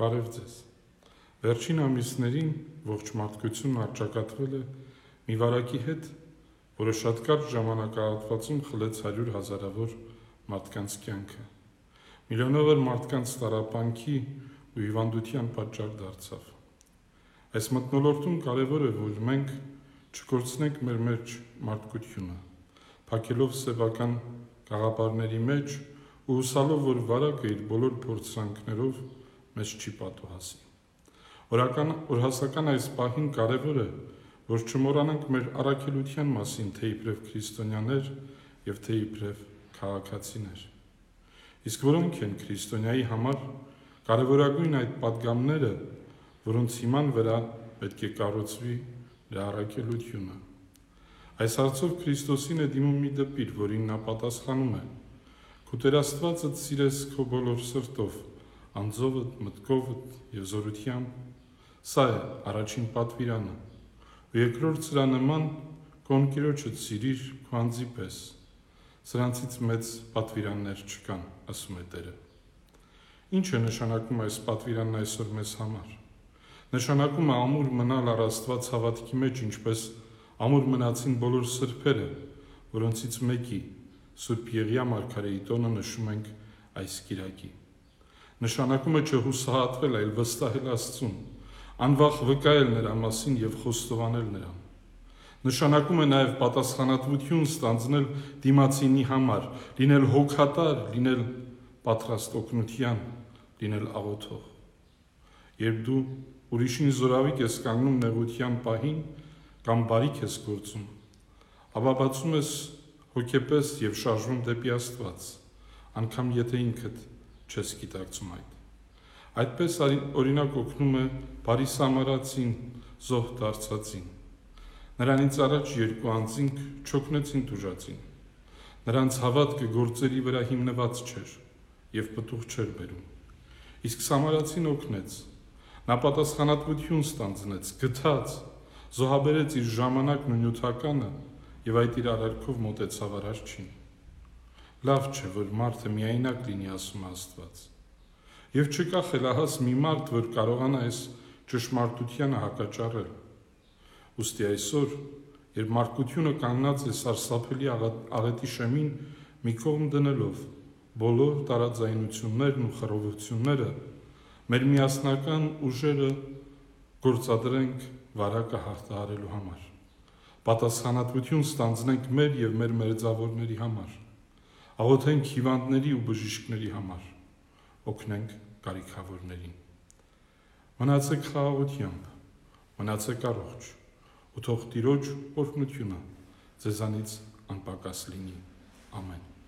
Բարև ձեզ։ Վերջին ամիսներին ողջ մարդկությունն արճակատվել է մի վարակի հետ, որը շատ կարճ ժամանակահատվածում խլեց 100 հազարավոր մարդկանց կյանքը։ Միլիոնավոր մարդկանց տարապանքի ու հիվանդության պատճառ դարձավ։ Այս մտնոլորտում կարևոր է, որ մենք չկորցնենք մեր մեջ մարդկությունը, փակելով սեփական գաղափարների մեջ ու հուսալով, որ վարակը իր բոլոր փորձանքներով մեզ չի պատահասի։ Օրական օրհասական այս պահին կարևոր է, որ չմոռանանք մեր առաքելության մասին, թե իբրև քրիստոնյաներ եւ թե իբրև քաղաքացիներ։ Իսկ որոնք են քրիստոնյայի համար կարևորագույն այդ падգամները, որոնց հիման վրա պետք է կառուցվի նրա առաքելությունը։ Այս հարցով Քրիստոսին է դիմում մի դպիր, որին նա պատասխանում է. «Կուտեր Աստվածը սիրես քո բոլոր սրտով, անձովդ, մտքովդ եւ զորությամբ։ Սա է առաջին պատվիրանը։ Ու երկրորդ սրա նման կոնկիրոջը սիրիր քանձի պես։ Սրանցից մեծ պատվիրաններ չկան, ասում է Տերը։ Ինչ է նշանակում այս պատվիրանն այսօր մեզ համար։ Նշանակում է ամուր մնալ առ Աստված հավատքի մեջ, ինչպես ամուր մնացին բոլոր սրբերը, որոնցից մեկի Սուրբ Եղիա Մարգարեի տոնը նշում ենք այս Կիրակի։ Նշանակում է չհուսահատվել, այլ վստահել Աստծուն, անվախ վկայել նրա մասին եւ խոստովանել նրան։ Նշանակում է նաև պատասխանատվություն ստանձնել դիմացինի համար, լինել հոգատար, լինել պատրաստ օգնության, լինել աղոթող։ Երբ դու ուրիշին զորավիք ես կանգնում նեղության պահին կամ բարիք ես գործում, ապա բացում ես հոգեպես եւ շարժվում դեպի Աստված, անկամ եթե ինքդ չես գիտակցում այդ։ Այդպես օրինակ օգնում է բարի սամարացին զոհ դարձածին։ Նրանից առաջ երկու անձինք չօգնեցին դուժածին։ Նրանց հավատքը գործերի վրա հիմնված չէր եւ պտուղ չէր բերում։ Իսկ սամարացին օգնեց։ Նա պատասխանատվություն ստանձնեց, գթած, զոհաբերեց իր ժամանակն ու նյութականը եւ այդ իր արարքով մտեցավ արարչին։ Լավ չէ, որ մարդը միայնակ լինի, ասում Աստված։ Եվ չկա խելահաս մի մարդ, որ կարողանա այս ճշմարտությանը հակաճառել։ Ոստի այսօր, երբ մարդկությունը կանգնած է սարսափելի աղետի շեմին, մի կողմ դնելով բոլոր տարաձայնություններն ու խռովությունները, մեր միասնական ուժերը գործադրենք վարակը հաղթահարելու համար։ Պատասխանատվություն ստանձնենք մեր եւ մեր մերձավորների համար Աղոթենք հիվանդների ու բժիշկների համար, օգնենք կարիքավորներին։ Մնացեք խաղաղությամբ, մնացեք առողջ, ու թող Տիրոջ օրհնությունը ձեզանից անպակաս լինի։ Ամեն։